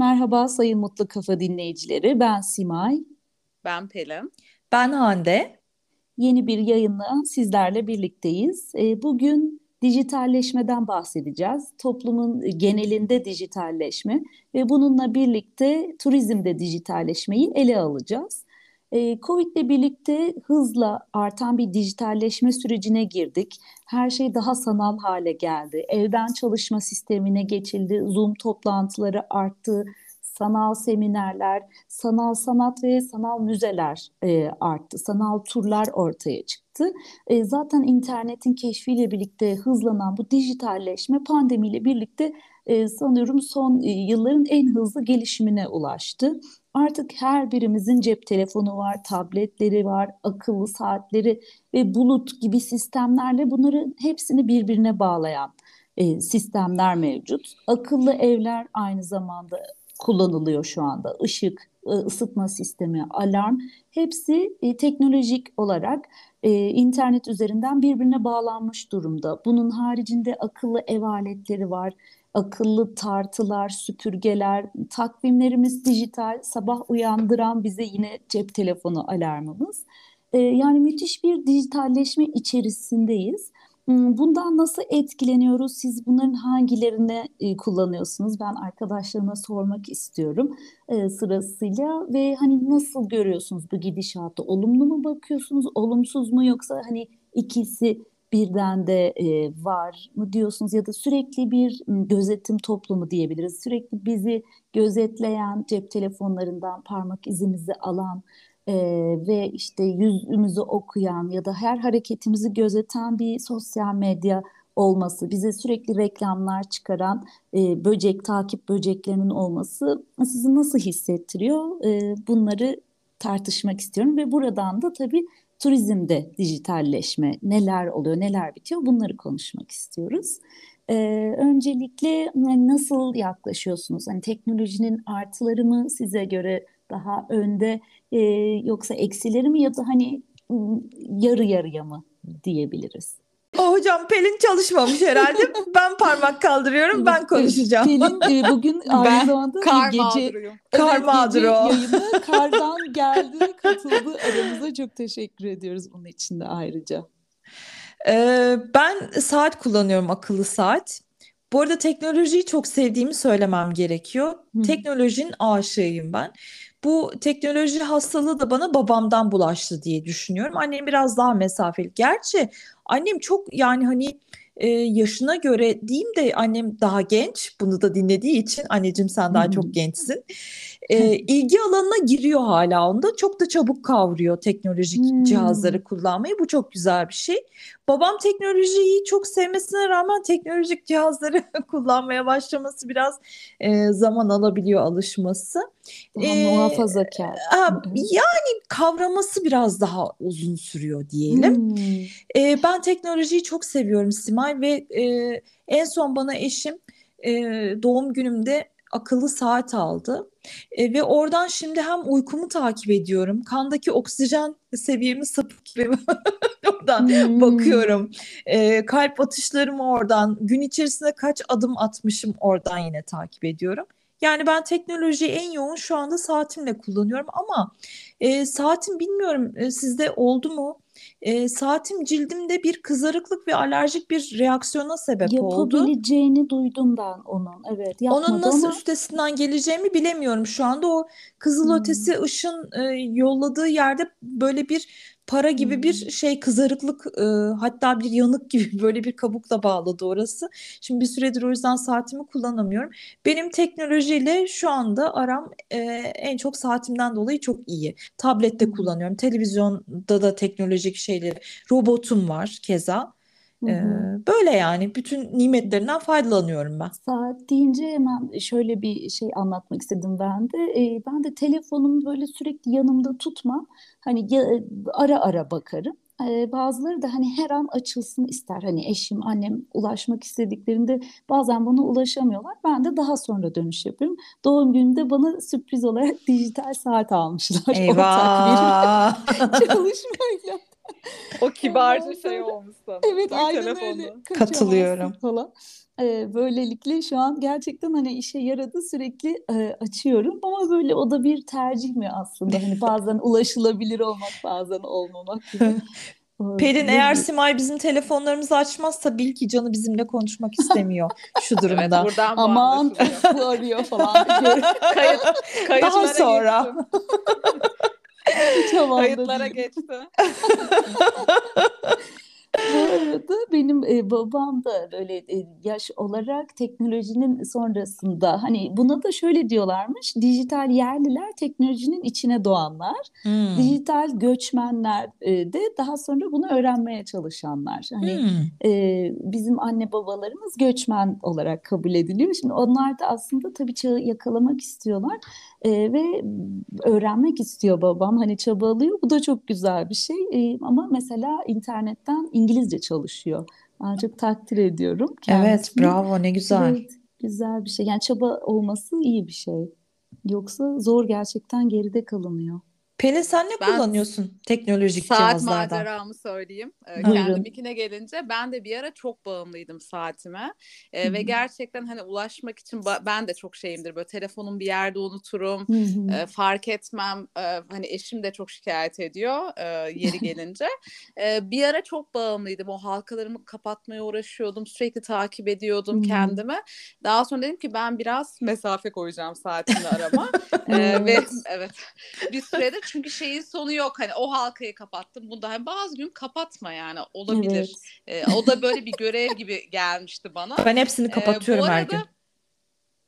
Merhaba Sayın Mutlu Kafa dinleyicileri. Ben Simay. Ben Pelin. Ben Hande. Yeni bir yayınla sizlerle birlikteyiz. Ee, bugün dijitalleşmeden bahsedeceğiz. Toplumun genelinde dijitalleşme ve bununla birlikte turizmde dijitalleşmeyi ele alacağız. Ee, Covid ile birlikte hızla artan bir dijitalleşme sürecine girdik. Her şey daha sanal hale geldi. Evden çalışma sistemine geçildi. Zoom toplantıları arttı. Sanal seminerler, sanal sanat ve sanal müzeler e, arttı. Sanal turlar ortaya çıktı. E, zaten internetin keşfiyle birlikte hızlanan bu dijitalleşme pandemiyle birlikte e, sanıyorum son e, yılların en hızlı gelişimine ulaştı. Artık her birimizin cep telefonu var, tabletleri var, akıllı saatleri ve bulut gibi sistemlerle bunların hepsini birbirine bağlayan e, sistemler mevcut. Akıllı evler aynı zamanda kullanılıyor şu anda. Işık, e, ısıtma sistemi, alarm hepsi e, teknolojik olarak e, internet üzerinden birbirine bağlanmış durumda. Bunun haricinde akıllı ev aletleri var akıllı tartılar, süpürgeler, takvimlerimiz dijital, sabah uyandıran bize yine cep telefonu alarmımız. Ee, yani müthiş bir dijitalleşme içerisindeyiz. Hmm, bundan nasıl etkileniyoruz? Siz bunların hangilerini e, kullanıyorsunuz? Ben arkadaşlarıma sormak istiyorum e, sırasıyla ve hani nasıl görüyorsunuz bu gidişatı? Olumlu mu bakıyorsunuz, olumsuz mu yoksa hani ikisi birden de e, var mı diyorsunuz ya da sürekli bir gözetim toplumu diyebiliriz. Sürekli bizi gözetleyen cep telefonlarından parmak izimizi alan e, ve işte yüzümüzü okuyan ya da her hareketimizi gözeten bir sosyal medya olması, bize sürekli reklamlar çıkaran e, böcek takip böceklerinin olması sizi nasıl hissettiriyor? E, bunları tartışmak istiyorum ve buradan da tabii turizmde dijitalleşme neler oluyor, neler bitiyor bunları konuşmak istiyoruz. Ee, öncelikle hani nasıl yaklaşıyorsunuz? Hani teknolojinin artıları mı size göre daha önde e, yoksa eksileri mi ya da hani yarı yarıya mı diyebiliriz? O hocam Pelin çalışmamış herhalde. ben parmak kaldırıyorum, ben konuşacağım. Pelin e, bugün aynı ben zamanda kar gece mağduruyum. Kar evet, mağduru. yayına kardan geldi, katıldı aramıza. Çok teşekkür ediyoruz bunun için de ayrıca. Ee, ben saat kullanıyorum, akıllı saat. Bu arada teknolojiyi çok sevdiğimi söylemem gerekiyor. Hı. Teknolojinin aşığıyım ben. Bu teknoloji hastalığı da bana babamdan bulaştı diye düşünüyorum. Annem biraz daha mesafeli. Gerçi annem çok yani hani e, yaşına göre diyeyim de annem daha genç. Bunu da dinlediği için anneciğim sen daha çok gençsin. E, ilgi alanına giriyor hala onda. Çok da çabuk kavruyor teknolojik hmm. cihazları kullanmayı. Bu çok güzel bir şey. Babam teknolojiyi çok sevmesine rağmen teknolojik cihazları kullanmaya başlaması biraz e, zaman alabiliyor alışması. Ee, muhafazakar. yani kavraması biraz daha uzun sürüyor diyelim. Hmm. E, ben teknolojiyi çok seviyorum Simay ve e, en son bana eşim e, doğum günümde akıllı saat aldı. E, ve oradan şimdi hem uykumu takip ediyorum. Kandaki oksijen seviyemi sapık gibi oradan hmm. bakıyorum. E, kalp atışlarımı oradan, gün içerisinde kaç adım atmışım oradan yine takip ediyorum. Yani ben teknolojiyi en yoğun şu anda saatimle kullanıyorum ama e, saatim bilmiyorum e, sizde oldu mu? E, saatim cildimde bir kızarıklık ve alerjik bir reaksiyona sebep oldu. Yapabileceğini duydum ben onun. Evet. Onun nasıl ama... üstesinden geleceğimi bilemiyorum şu anda. O kızılötesi hmm. ışın e, yolladığı yerde böyle bir para gibi bir şey kızarıklık e, hatta bir yanık gibi böyle bir kabukla bağladı orası. Şimdi bir süredir o yüzden saatimi kullanamıyorum. Benim teknolojiyle şu anda aram e, en çok saatimden dolayı çok iyi. Tablette kullanıyorum. Televizyonda da teknolojik şeyleri. Robotum var keza. Ee, böyle yani bütün nimetlerinden faydalanıyorum ben. Saat deyince hemen şöyle bir şey anlatmak istedim ben de. Ben de telefonumu böyle sürekli yanımda tutmam. Hani ara ara bakarım. Bazıları da hani her an açılsın ister. Hani eşim, annem ulaşmak istediklerinde bazen bana ulaşamıyorlar. Ben de daha sonra dönüş yapıyorum. Doğum gününde bana sürpriz olarak dijital saat almışlar. Eyvah! Çalışmayla. O kibarca şey olmuş sana. Evet aynen telefonu. öyle. Katılıyorum. Falan. Ee, böylelikle şu an gerçekten hani işe yaradı sürekli e, açıyorum ama böyle o da bir tercih mi aslında hani bazen ulaşılabilir olmak bazen olmamak gibi. Pelin eğer Simay bizim telefonlarımızı açmazsa bil ki canı bizimle konuşmak istemiyor şu durumda. Evet Aman bu arıyor falan. Kayıt, kayıtlara Daha sonra. Hiç Kayıtlara geçti. Bu arada benim e, babam da böyle e, yaş olarak teknolojinin sonrasında hani buna da şöyle diyorlarmış dijital yerliler teknolojinin içine doğanlar Hmm. dijital göçmenler e, de daha sonra bunu öğrenmeye çalışanlar hani Hmm. e, bizim anne babalarımız göçmen olarak kabul ediliyor şimdi onlar da aslında tabii çağı yakalamak istiyorlar e, ve öğrenmek istiyor babam hani çabalıyor bu da çok güzel bir şey E, ama mesela internetten İngilizce çalışıyor ben çok takdir ediyorum Evet, kendisini. bravo ne güzel. Evet, güzel bir şey yani çaba olması iyi bir şey yoksa zor gerçekten geride kalınıyor. Pelin sen ne Ben kullanıyorsun teknolojik Saat cihazlardan? maceramı söyleyeyim. Ee, kendiminkine gelince ben de bir ara çok bağımlıydım saatime. Ee, ve gerçekten hani ulaşmak için ben de çok şeyimdir. Böyle telefonum bir yerde unuturum. Ee, fark etmem. Ee, hani eşim de çok şikayet ediyor e, yeri gelince. Ee, bir ara çok bağımlıydım. O halkalarımı kapatmaya uğraşıyordum. Sürekli takip ediyordum Hmm. kendimi. Daha sonra dedim ki ben biraz mesafe koyacağım saatimle arama. Ee, ve Evet. evet bir süredir çünkü şeyin sonu yok. Hani o halkayı kapattım. Bunda hani bazı gün kapatma yani olabilir. Evet. Ee, o da böyle bir görev gibi gelmişti bana. Ben hepsini Ee, kapatıyorum her arada gün.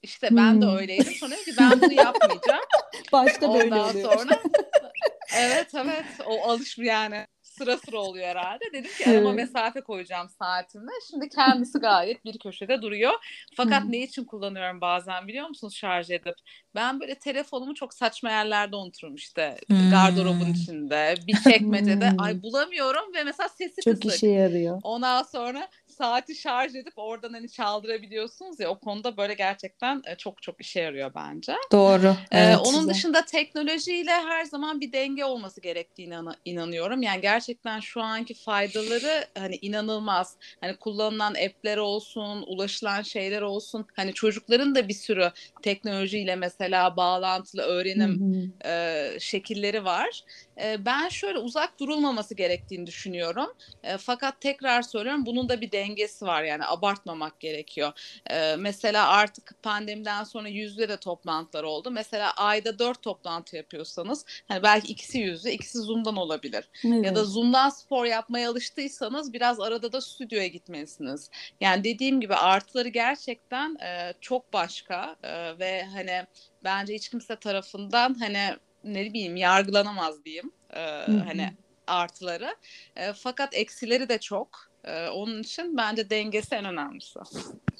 işte ben de Hmm. öyleydim. Sonra ki ben bunu yapmayacağım. Başta böyle Ondan oluyor. sonra evet evet o alış yani sıra sıra oluyor herhalde. Dedim ki arama mesafe koyacağım saatimle. Şimdi kendisi gayet bir köşede duruyor. Fakat ne için kullanıyorum bazen biliyor musunuz şarj edip? Ben böyle telefonumu çok saçma yerlerde unuturum işte. Hmm. Gardırobun içinde, bir çekmecede. Hmm. Ay bulamıyorum ve mesela sesi Çok kısık. işe yarıyor. Ondan sonra saati şarj edip oradan hani çaldırabiliyorsunuz ya o konuda böyle gerçekten e, çok çok işe yarıyor bence. Doğru. Ee, Evet. onun güzel. dışında teknolojiyle her zaman bir denge olması gerektiğine inan- inanıyorum. Yani gerçekten şu anki faydaları hani inanılmaz. Hani kullanılan app'ler olsun, ulaşılan şeyler olsun. Hani çocukların da bir sürü teknolojiyle mesela bağlantılı Hı öğrenim hı. e, şekilleri var. E, ben şöyle uzak durulmaması gerektiğini düşünüyorum. E, fakat tekrar söylüyorum bunun da bir dengesi var yani abartmamak gerekiyor. E, mesela artık pandemiden sonra yüzde de toplantılar oldu. Mesela ayda dört toplantı yapıyorsanız hani belki ikisi yüzde ikisi Zoom'dan olabilir. Ya da Evet. Zoom'dan spor yapmaya alıştıysanız biraz arada da stüdyoya gitmelisiniz. Yani dediğim gibi artıları gerçekten e, çok başka e, ve hani bence hiç kimse tarafından hani ne bileyim yargılanamaz diyeyim e, hani artıları. E, fakat eksileri de çok. E, onun için bence dengesi en önemlisi.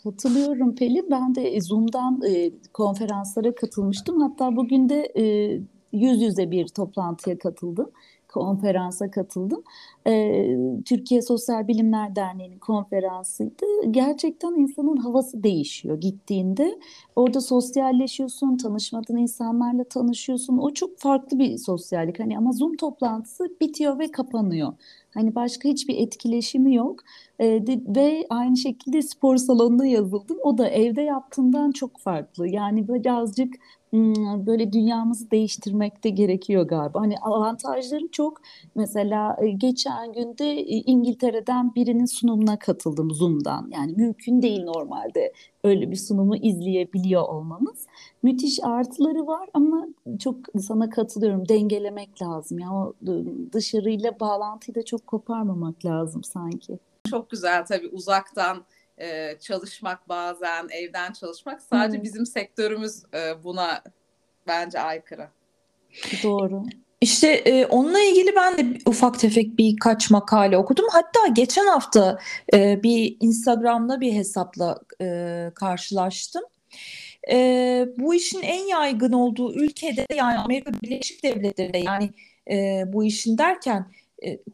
Katılıyorum Pelin. Ben de Zoom'dan e, konferanslara katılmıştım. Hatta bugün de e, yüz yüze bir toplantıya katıldım. Konferansa katıldım. E, Türkiye Sosyal Bilimler Derneği'nin konferansıydı. Gerçekten insanın havası değişiyor gittiğinde. Orada sosyalleşiyorsun, tanışmadığın insanlarla tanışıyorsun. O çok farklı bir sosyallik. Hani ama Zoom toplantısı bitiyor ve kapanıyor. Hani başka hiçbir etkileşimi yok. E, de- ve aynı şekilde spor salonuna yazıldım. O da evde yaptığımdan çok farklı. Yani birazcık hmm, böyle dünyamızı değiştirmek de gerekiyor galiba. Hani avantajları çok. Mesela e, geçen günde e, İngiltere'den birinin sunumuna katıldım Zoom'dan. Yani mümkün değil normalde öyle bir sunumu izleyebiliyor olmamız. Müthiş artıları var ama çok sana katılıyorum. Dengelemek lazım. Ya o ıı, dışarıyla bağlantıyı da çok koparmamak lazım sanki. Çok güzel tabii uzaktan e, çalışmak bazen, evden çalışmak. Sadece Evet. bizim sektörümüz e, buna bence aykırı. Doğru. İşte e, onunla ilgili ben de ufak tefek birkaç makale okudum. Hatta geçen hafta e, bir Instagram'da bir hesapla e, karşılaştım. E, bu işin en yaygın olduğu ülkede yani Amerika Birleşik Devletleri'nde yani e, bu işin derken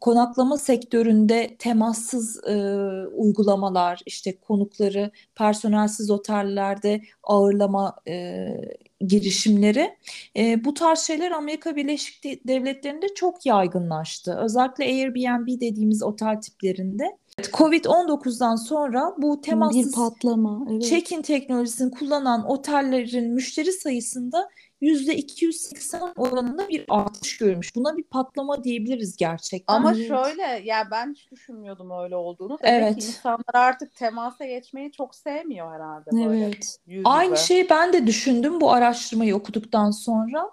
konaklama sektöründe temassız e, uygulamalar, işte konukları personelsiz otellerde ağırlama e, girişimleri. E, bu tarz şeyler Amerika Birleşik Devletleri'nde çok yaygınlaştı. Özellikle Airbnb dediğimiz otel tiplerinde. Covid-19'dan sonra bu temassız bir patlama, evet. check-in teknolojisini kullanan otellerin müşteri sayısında %280 oranında bir artış görmüş. Buna bir patlama diyebiliriz gerçekten. Ama Evet. şöyle ya ben hiç düşünmüyordum öyle olduğunu. Demek Evet. ki insanlar artık temasa geçmeyi çok sevmiyor herhalde böyle Evet. yüz Aynı şeyi ben de düşündüm bu araştırmayı okuduktan sonra.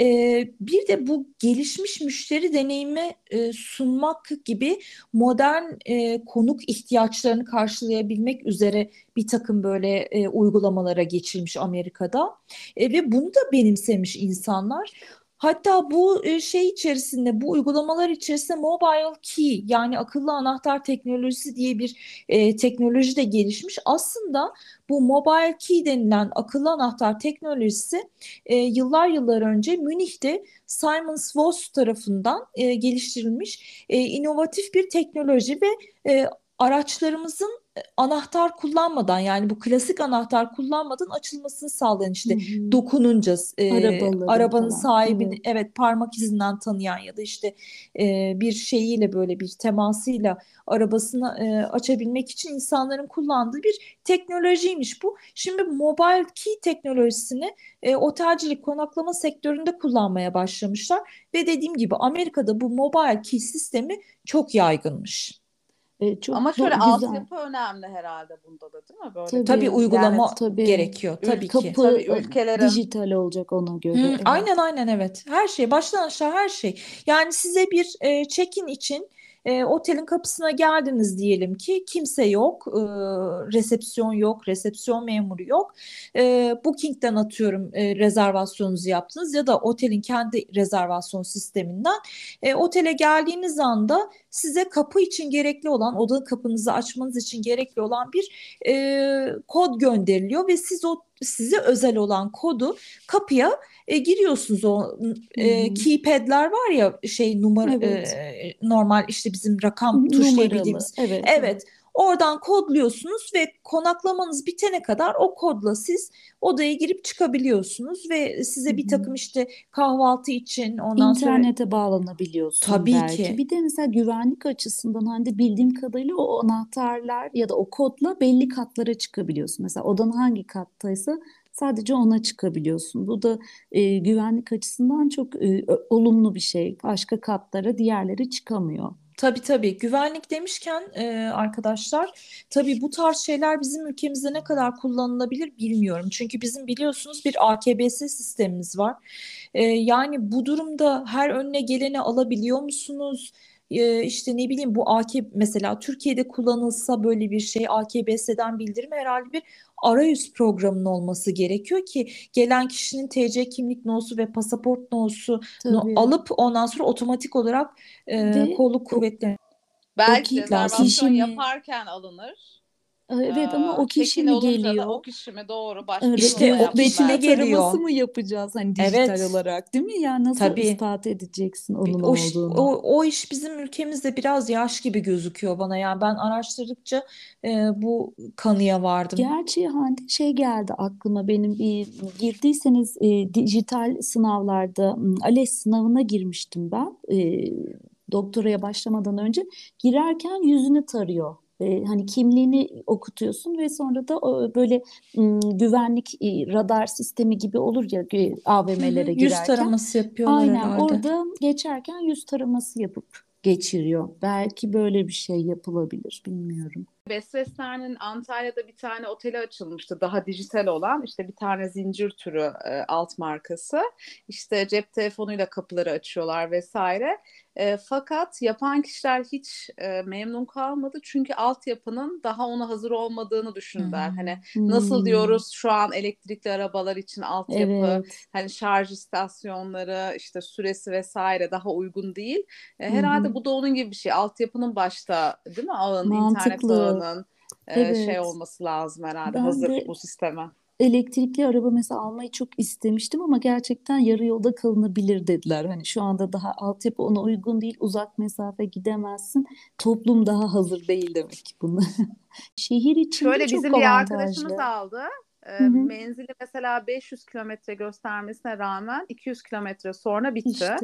Ee, bir de bu gelişmiş müşteri deneyimi e, sunmak gibi modern e, konuk ihtiyaçlarını karşılayabilmek üzere bir takım böyle e, uygulamalara geçilmiş Amerika'da. E, ve bunu da benimsemiş insanlar. Hatta bu e, şey içerisinde, bu uygulamalar içerisinde mobile key yani akıllı anahtar teknolojisi diye bir e, teknoloji de gelişmiş. Aslında bu mobile key denilen akıllı anahtar teknolojisi e, yıllar yıllar önce Münih'te Simon Swos tarafından e, geliştirilmiş e, inovatif bir teknoloji ve e, araçlarımızın e, anahtar kullanmadan yani bu klasik anahtar kullanmadan açılmasını sağlayan işte Hı hı. dokununca e, arabanın falan, sahibini evet. evet. parmak izinden tanıyan ya da işte e, bir şeyiyle böyle bir temasıyla arabasını e, açabilmek için insanların kullandığı bir teknolojiymiş bu. Şimdi mobile key teknolojisini e, otelcilik konaklama sektöründe kullanmaya başlamışlar ve dediğim gibi Amerika'da bu mobile key sistemi çok yaygınmış. E, çok Ama şöyle güzel. altyapı önemli herhalde bunda da değil mi? Böyle Tabii. Tabii Yani uygulama tabii. gerekiyor tabii ki. Kapı Tabii ülkelerin- dijital olacak ona göre. Hı, Evet. aynen aynen evet. Her şey baştan aşağı her şey. Yani size bir e, check-in için e, otelin kapısına geldiniz diyelim ki kimse yok, e, resepsiyon yok, resepsiyon memuru yok. E, Booking'den atıyorum e, rezervasyonunuzu yaptınız ya da otelin kendi rezervasyon sisteminden e, otele geldiğiniz anda size kapı için gerekli olan oda kapınızı açmanız için gerekli olan bir e, kod gönderiliyor ve siz o size özel olan kodu kapıya e, giriyorsunuz o e, keypad'ler var ya şey numara Evet. e, normal işte bizim rakam tuşlayabildiğimiz Numaralı. Evet. evet oradan kodluyorsunuz ve konaklamanız bitene kadar o kodla siz odaya girip çıkabiliyorsunuz ve size bir takım işte kahvaltı için ondan sonra İnternete bağlanabiliyorsun Tabii belki. ki. Bir de mesela güvenlik açısından hani bildiğim kadarıyla o anahtarlar ya da o kodla belli katlara çıkabiliyorsun. Mesela odanın hangi kattaysa sadece ona çıkabiliyorsun. Bu da e, güvenlik açısından çok e, olumlu bir şey. Başka katlara diğerleri çıkamıyor. Tabii tabii güvenlik demişken e, arkadaşlar tabii bu tarz şeyler bizim ülkemizde ne kadar kullanılabilir bilmiyorum. Çünkü bizim biliyorsunuz bir AKBS sistemimiz var. E, yani bu durumda her önüne geleni alabiliyor musunuz? E, işte ne bileyim bu AK mesela Türkiye'de kullanılsa böyle bir şey AKBS'den bildirim herhalde bir arayüz programının olması gerekiyor ki gelen kişinin TC kimlik nosu ve pasaport nosu alıp ondan sonra otomatik olarak e, kolluk kuvvetleri Belki rezervasyon mi- yaparken alınır. Evet ama o kişi mi geliyor? o kişi mi doğru başka İşte o belki. geliyor. taraması mı yapacağız hani dijital Evet. olarak değil mi? Yani nasıl Tabii. ispat edeceksin onun O, iş- olduğunu? o, o iş bizim ülkemizde biraz yaş gibi gözüküyor bana. Yani ben araştırdıkça e, bu kanıya vardım. Gerçi Hande şey geldi aklıma benim bir girdiyseniz e, dijital sınavlarda m, ALES sınavına girmiştim ben e, doktoraya başlamadan önce girerken yüzünü tarıyor. E, hani kimliğini okutuyorsun ve sonra da böyle m, güvenlik e, radar sistemi gibi olur ya e, AVM'lere Yüz girerken. taraması yapıyorlar Aynen herhalde. orada geçerken yüz taraması yapıp geçiriyor. Belki böyle bir şey yapılabilir bilmiyorum. Besbesler'in Antalya'da bir tane oteli açılmıştı. Daha dijital olan işte bir tane zincir türü e, alt markası. İşte cep telefonuyla kapıları açıyorlar vesaire. E, fakat yapan kişiler hiç e, memnun kalmadı. Çünkü altyapının daha ona hazır olmadığını düşündüler. Hani nasıl Hmm. diyoruz şu an elektrikli arabalar için altyapı, Evet. hani şarj istasyonları, işte süresi vesaire daha uygun değil. E, herhalde hı. bu da onun gibi bir şey. Altyapının başta değil mi? Ağın, internet Mantıklı. ağının e, şey Evet. olması lazım herhalde Ben hazır de bu sisteme. Elektrikli araba mesela almayı çok istemiştim ama gerçekten yarı yolda kalınabilir dediler. Hani şu anda daha altyapı ona uygun değil, uzak mesafe gidemezsin. Toplum daha hazır değil demek bunu. Şehir içinde Şöyle çok bizim bir avantajlı. arkadaşımız aldı. Hı hı. Menzili mesela 500 kilometre göstermesine rağmen 200 kilometre sonra bitti. İşte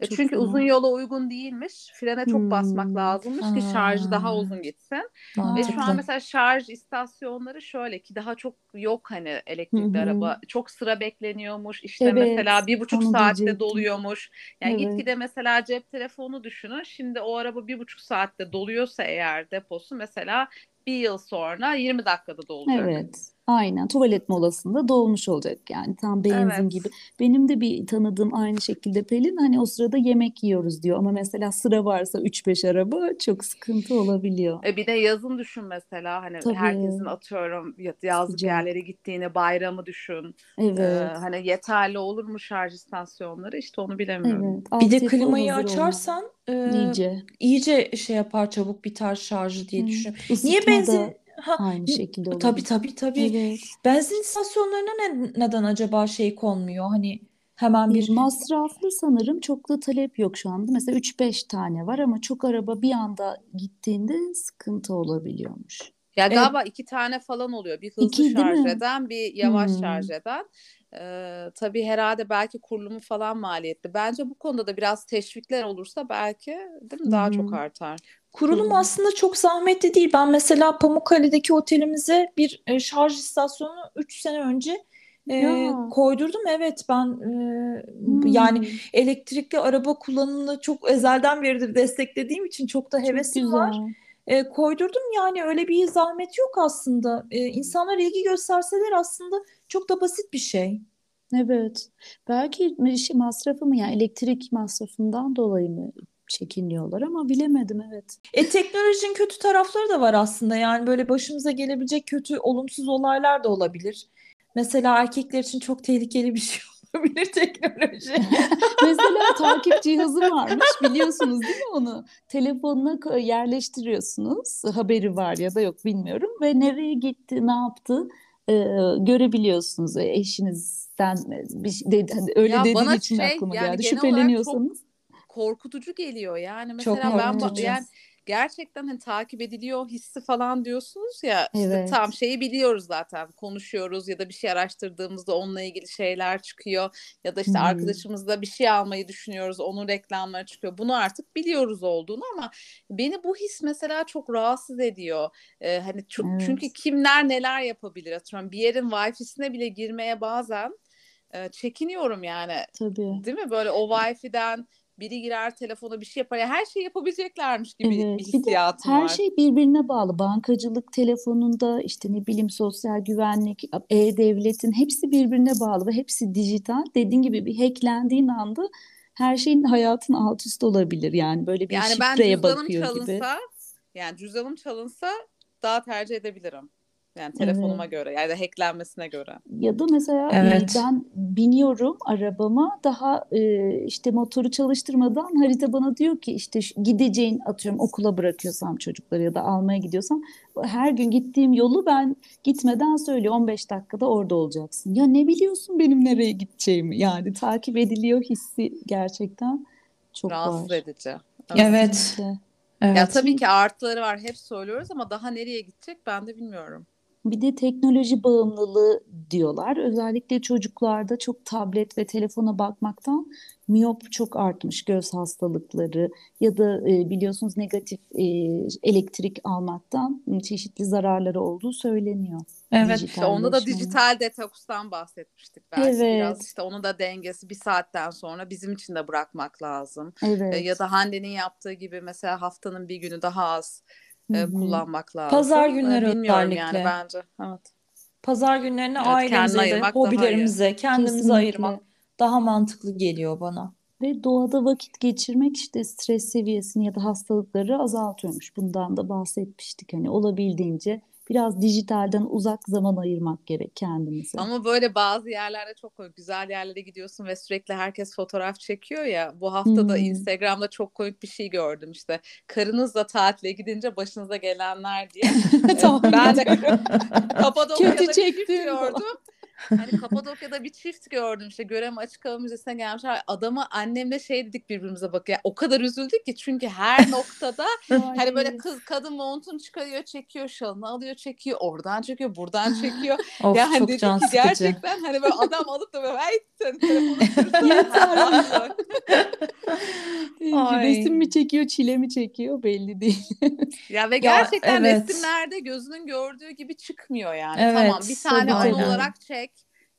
E, Çünkü uzun yola uygun değilmiş. Frene çok basmak Hmm. lazımmış ki şarjı daha Aa. uzun gitsin. Ve şu an mesela şarj istasyonları şöyle ki daha çok yok hani elektrikli araba. Çok sıra bekleniyormuş. İşte Evet, mesela bir buçuk saatte diyecektim. doluyormuş. Yani Evet. gitgide mesela cep telefonu düşünün. Şimdi o araba bir buçuk saatte doluyorsa eğer deposu mesela bir yıl sonra 20 dakikada dolacak. Evet. Aynen tuvalet molasında dolmuş olacak yani tam benzin Evet. gibi. Benim de bir tanıdığım aynı şekilde Pelin hani o sırada yemek yiyoruz diyor ama mesela sıra varsa 3-5 araba çok sıkıntı olabiliyor. E bir de yazın düşün mesela hani Tabii. herkesin atıyorum ya- yazlık Sıcak. yerlere gittiğini bayramı düşün. Ee, Evet. hani yeterli olur mu şarj istasyonları işte onu bilemiyorum. Evet. Bir de klimayı açarsan e, iyice. iyice şey yapar çabuk biter şarjı diye Hı. düşünüyorum. Niye benzin ha aynı şekilde tabii olabilir. tabii tabii. Evet. Benzin istasyonlarına ne- neden acaba şey konmuyor? Hani hemen E, bir Masraflı sanırım çok da talep yok şu anda. Mesela 3-5 tane var ama çok araba bir anda gittiğinde sıkıntı olabiliyormuş. Ya Evet. galiba iki tane falan oluyor. Bir hızlı İki şarj eden, bir yavaş Hmm. şarj eden. Ee, tabii herhalde belki kurulumu falan maliyetli. Bence bu konuda da biraz teşvikler olursa belki değil mi daha Hı çok artar. Kurulum Tabii. aslında çok zahmetli değil. Ben mesela Pamukkale'deki otelimize bir e, şarj istasyonu 3 sene önce e, Ya. koydurdum. Evet ben e, yani Hmm. elektrikli araba kullanımını çok ezelden beridir desteklediğim için çok da Çok hevesim var. güzel. E, koydurdum yani öyle bir zahmet yok aslında. E, insanlar ilgi gösterseler aslında çok da basit bir şey. Evet. Belki şey, masrafı mı yani elektrik masrafından dolayı mı çekiniyorlar ama bilemedim evet. E, teknolojinin kötü tarafları da var aslında. Yani böyle başımıza gelebilecek kötü, olumsuz olaylar da olabilir. Mesela erkekler için çok tehlikeli bir şey olabilir teknoloji. Mesela takip cihazı varmış biliyorsunuz değil mi onu? Telefonuna yerleştiriyorsunuz. Haberi var ya da yok bilmiyorum ve nereye gitti, ne yaptı e, görebiliyorsunuz. E, eşinizden bir şey, de- hani öyle Ya dediğin için şey aklıma yani geldi. olarak çok Şüpheleniyorsanız. Korkutucu geliyor. Yani Çok mesela ben ba- korkutucu. yani gerçekten hani takip ediliyor hissi falan diyorsunuz ya işte Evet. tam şeyi biliyoruz zaten konuşuyoruz ya da bir şey araştırdığımızda onunla ilgili şeyler çıkıyor ya da işte Hmm. arkadaşımızla bir şey almayı düşünüyoruz onun reklamları çıkıyor bunu artık biliyoruz olduğunu ama beni bu his mesela çok rahatsız ediyor Ee, hani çok, Evet. çünkü kimler neler yapabilir atıyorum bir yerin wifi'sine bile girmeye bazen e, çekiniyorum yani Tabii. değil mi böyle o wifi'den biri girer telefona bir şey yapar. Ya her şey yapabileceklermiş gibi Evet. bir hissiyatım her var. şey birbirine bağlı. Bankacılık telefonunda işte ne bileyim sosyal güvenlik, e-devletin hepsi birbirine bağlı ve hepsi dijital. Dediğin gibi bir hacklendiğin anda her şeyin hayatın alt üst olabilir. Yani böyle bir Yani şifreye bakıyor gibi. çalınsa yani cüzdanım çalınsa daha tercih edebilirim. Yani Evet. telefonuma göre yani hacklenmesine göre. Ya da mesela e, Evet. ben biniyorum arabama daha e, işte motoru çalıştırmadan harita bana diyor ki işte gideceğin atıyorum okula bırakıyorsam çocukları ya da almaya gidiyorsam her gün gittiğim yolu ben gitmeden söylüyor 15 dakikada orada olacaksın. Ya ne biliyorsun benim nereye gideceğimi yani takip ediliyor hissi gerçekten çok Rahatsız var. edici. Evet. Evet. Kesinlikle. Ya Evet. tabii ki artıları var hep söylüyoruz ama daha nereye gidecek ben de bilmiyorum. Bir de teknoloji bağımlılığı diyorlar. Özellikle çocuklarda çok tablet ve telefona bakmaktan miyop çok artmış göz hastalıkları ya da e, biliyorsunuz negatif e, elektrik almaktan çeşitli zararları olduğu söyleniyor. Evet. İşte onda da dijital detokstan bahsetmiştik belki biraz Evet, işte onun da dengesi bir saatten sonra bizim için de bırakmak lazım. E, evet. Ya da Hande'nin yaptığı gibi mesela haftanın bir günü daha az e, kullanmak Pazar lazım. E, günleri bilmiyorum yani özellikle. bence. Evet. Pazar günlerini Evet ailemize ayırmak hobilerimize, kendimize ayırmak Kesinlikle. daha mantıklı geliyor bana. Ve doğada vakit geçirmek işte stres seviyesini ya da hastalıkları azaltıyormuş. Bundan da bahsetmiştik. Hani olabildiğince biraz dijitalden uzak zaman ayırmak gerek kendimize. Ama böyle bazı yerlerde çok güzel yerlere gidiyorsun ve sürekli herkes fotoğraf çekiyor ya. Bu hafta da Hmm. Instagram'da çok komik bir şey gördüm işte. Karınızla tatile gidince başınıza gelenler diye. Tahmin ben de. Kapadokya'da Kötü bir Hani Kapadokya'da bir çift gördüm işte Göreme Açık Hava Müzesi'ne gelmişler. Adamı annemle şey dedik birbirimize bak ya o kadar üzüldük ki çünkü her noktada hani böyle kız kadın montunu çıkarıyor çekiyor şalını alıyor çekiyor oradan çekiyor buradan çekiyor. Of yani çok dedik can ki sıkıcı. gerçekten hani böyle adam alıp da böyle hey sen telefonu. Resim mi çekiyor, çile mi çekiyor belli değil. Ya ve gerçekten evet. resimlerde gözünün gördüğü gibi çıkmıyor yani. Evet, tamam bir tane anı olarak çek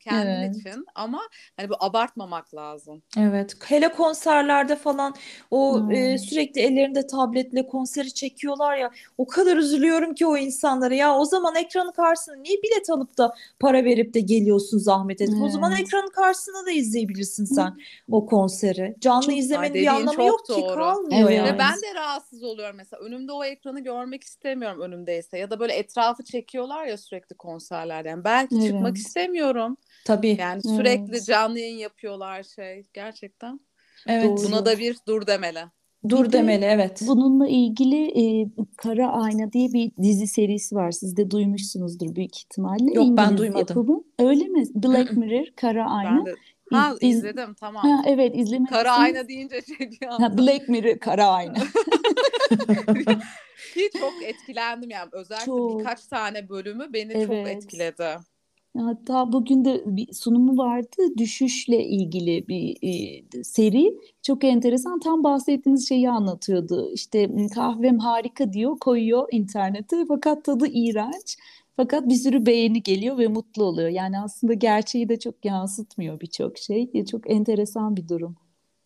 kendin Evet. için ama hani bu abartmamak lazım. Evet, hele konserlerde falan o Hmm. e, sürekli ellerinde tabletle konseri çekiyorlar ya. O kadar üzülüyorum ki o insanlara. Ya o zaman ekranın karşısına niye bilet alıp da para verip de geliyorsun zahmet edip? O zaman Evet. ekranın karşısında da izleyebilirsin sen o konseri. Canlı Çok- izlemenin bir anlamı yok ki doğru. kalmıyor Evet. yani. Ve ben de rahatsız oluyorum mesela önümde o ekranı görmek istemiyorum önümdeyse ya da böyle etrafı çekiyorlar ya sürekli konserlerde. Yani belki çıkmak Evet. istemiyorum. Tabii. Yani sürekli Evet. canlı yayın yapıyorlar şey gerçekten. Evet. Doğru. Buna da bir dur demeli. Dur Bir de demeli evet. Bununla ilgili e, Kara Ayna diye bir dizi serisi var. Siz de duymuşsunuzdur büyük ihtimalle. Yok, ben İngiliz duymadım. yapımı. Öyle mi? Black Mirror, Kara Ayna. Ben de ha İz- izledim tamam. Ha, evet izlemediniz. Kara ayna deyince şey Ha, anda. Black Mirror, Kara Ayna. Ki çok etkilendim yani özellikle Çok. birkaç tane bölümü beni çok Evet. etkiledi. Hatta bugün de bir sunumu vardı. Düşüşle ilgili bir e, seri. Çok enteresan. Tam bahsettiğiniz şeyi anlatıyordu. İşte "M, kahvem harika diyor, koyuyor internete. Fakat tadı iğrenç. Fakat bir sürü beğeni geliyor ve mutlu oluyor. Yani aslında gerçeği de çok yansıtmıyor birçok şey. E, Çok enteresan bir durum.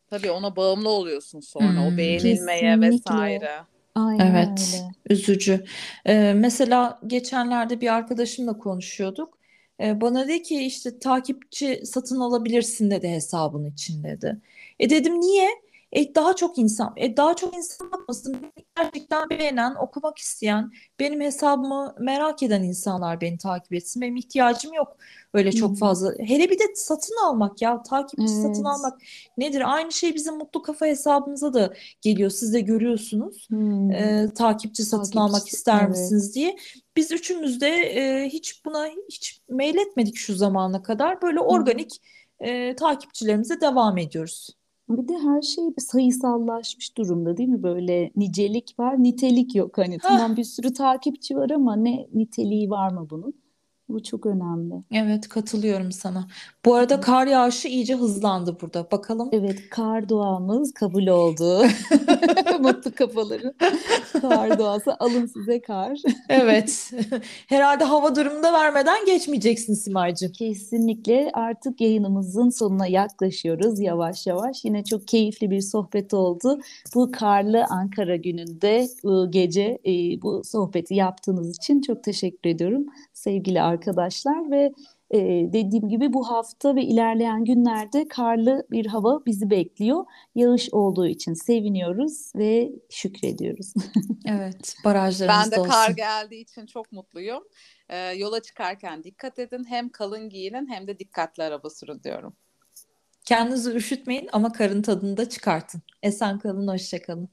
Tabii ona bağımlı oluyorsun sonra Hmm. o beğenilmeye Kesinlikle. vesaire. Aynen Evet, öyle. üzücü. Ee, mesela geçenlerde bir arkadaşımla konuşuyorduk. Ee, bana dedi ki işte takipçi satın alabilirsin dedi hesabın için dedi. E dedim niye? E daha çok insan, e daha çok insan bakmasın. Gerçekten beğenen, okumak isteyen, benim hesabımı merak eden insanlar beni takip etsin. Benim ihtiyacım yok öyle çok Hı. fazla. Hele bir de satın almak ya, takipçi satın Evet. almak nedir? Aynı şey bizim Mutlu Kafa hesabımıza da geliyor. Siz de görüyorsunuz Hmm. e, takipçi satın Takipçi, almak ister evet. misiniz diye. Biz üçümüz de e, hiç buna hiç mail etmedik şu zamana kadar. Böyle organik e, takipçilerimize devam ediyoruz. Bir de her şey bir sayısallaşmış durumda değil mi? Böyle nicelik var, nitelik yok. Hani tamam bir sürü takipçi var ama ne niteliği var mı bunun? Bu çok önemli. Evet, katılıyorum sana. Bu arada kar yağışı iyice hızlandı burada. Bakalım. Evet, kar duamız kabul oldu. Mutlu kafaları. Kar duası alın size kar. Evet. Herhalde hava durumunu da vermeden geçmeyeceksin Simay'cığım. Kesinlikle artık yayınımızın sonuna yaklaşıyoruz yavaş yavaş. Yine çok keyifli bir sohbet oldu. Bu karlı Ankara gününde bu gece e, bu sohbeti yaptığınız için çok teşekkür ediyorum sevgili arkadaşlar ve e, dediğim gibi bu hafta ve ilerleyen günlerde karlı bir hava bizi bekliyor. Yağış olduğu için seviniyoruz ve şükrediyoruz. Evet, Ben barajlarımız de da kar olsun. geldiği için çok mutluyum. Ee, yola çıkarken dikkat edin. Hem kalın giyinin hem de dikkatli araba sürün diyorum. Kendinizi üşütmeyin ama karın tadını da çıkartın. Esen kalın, hoşça kalın.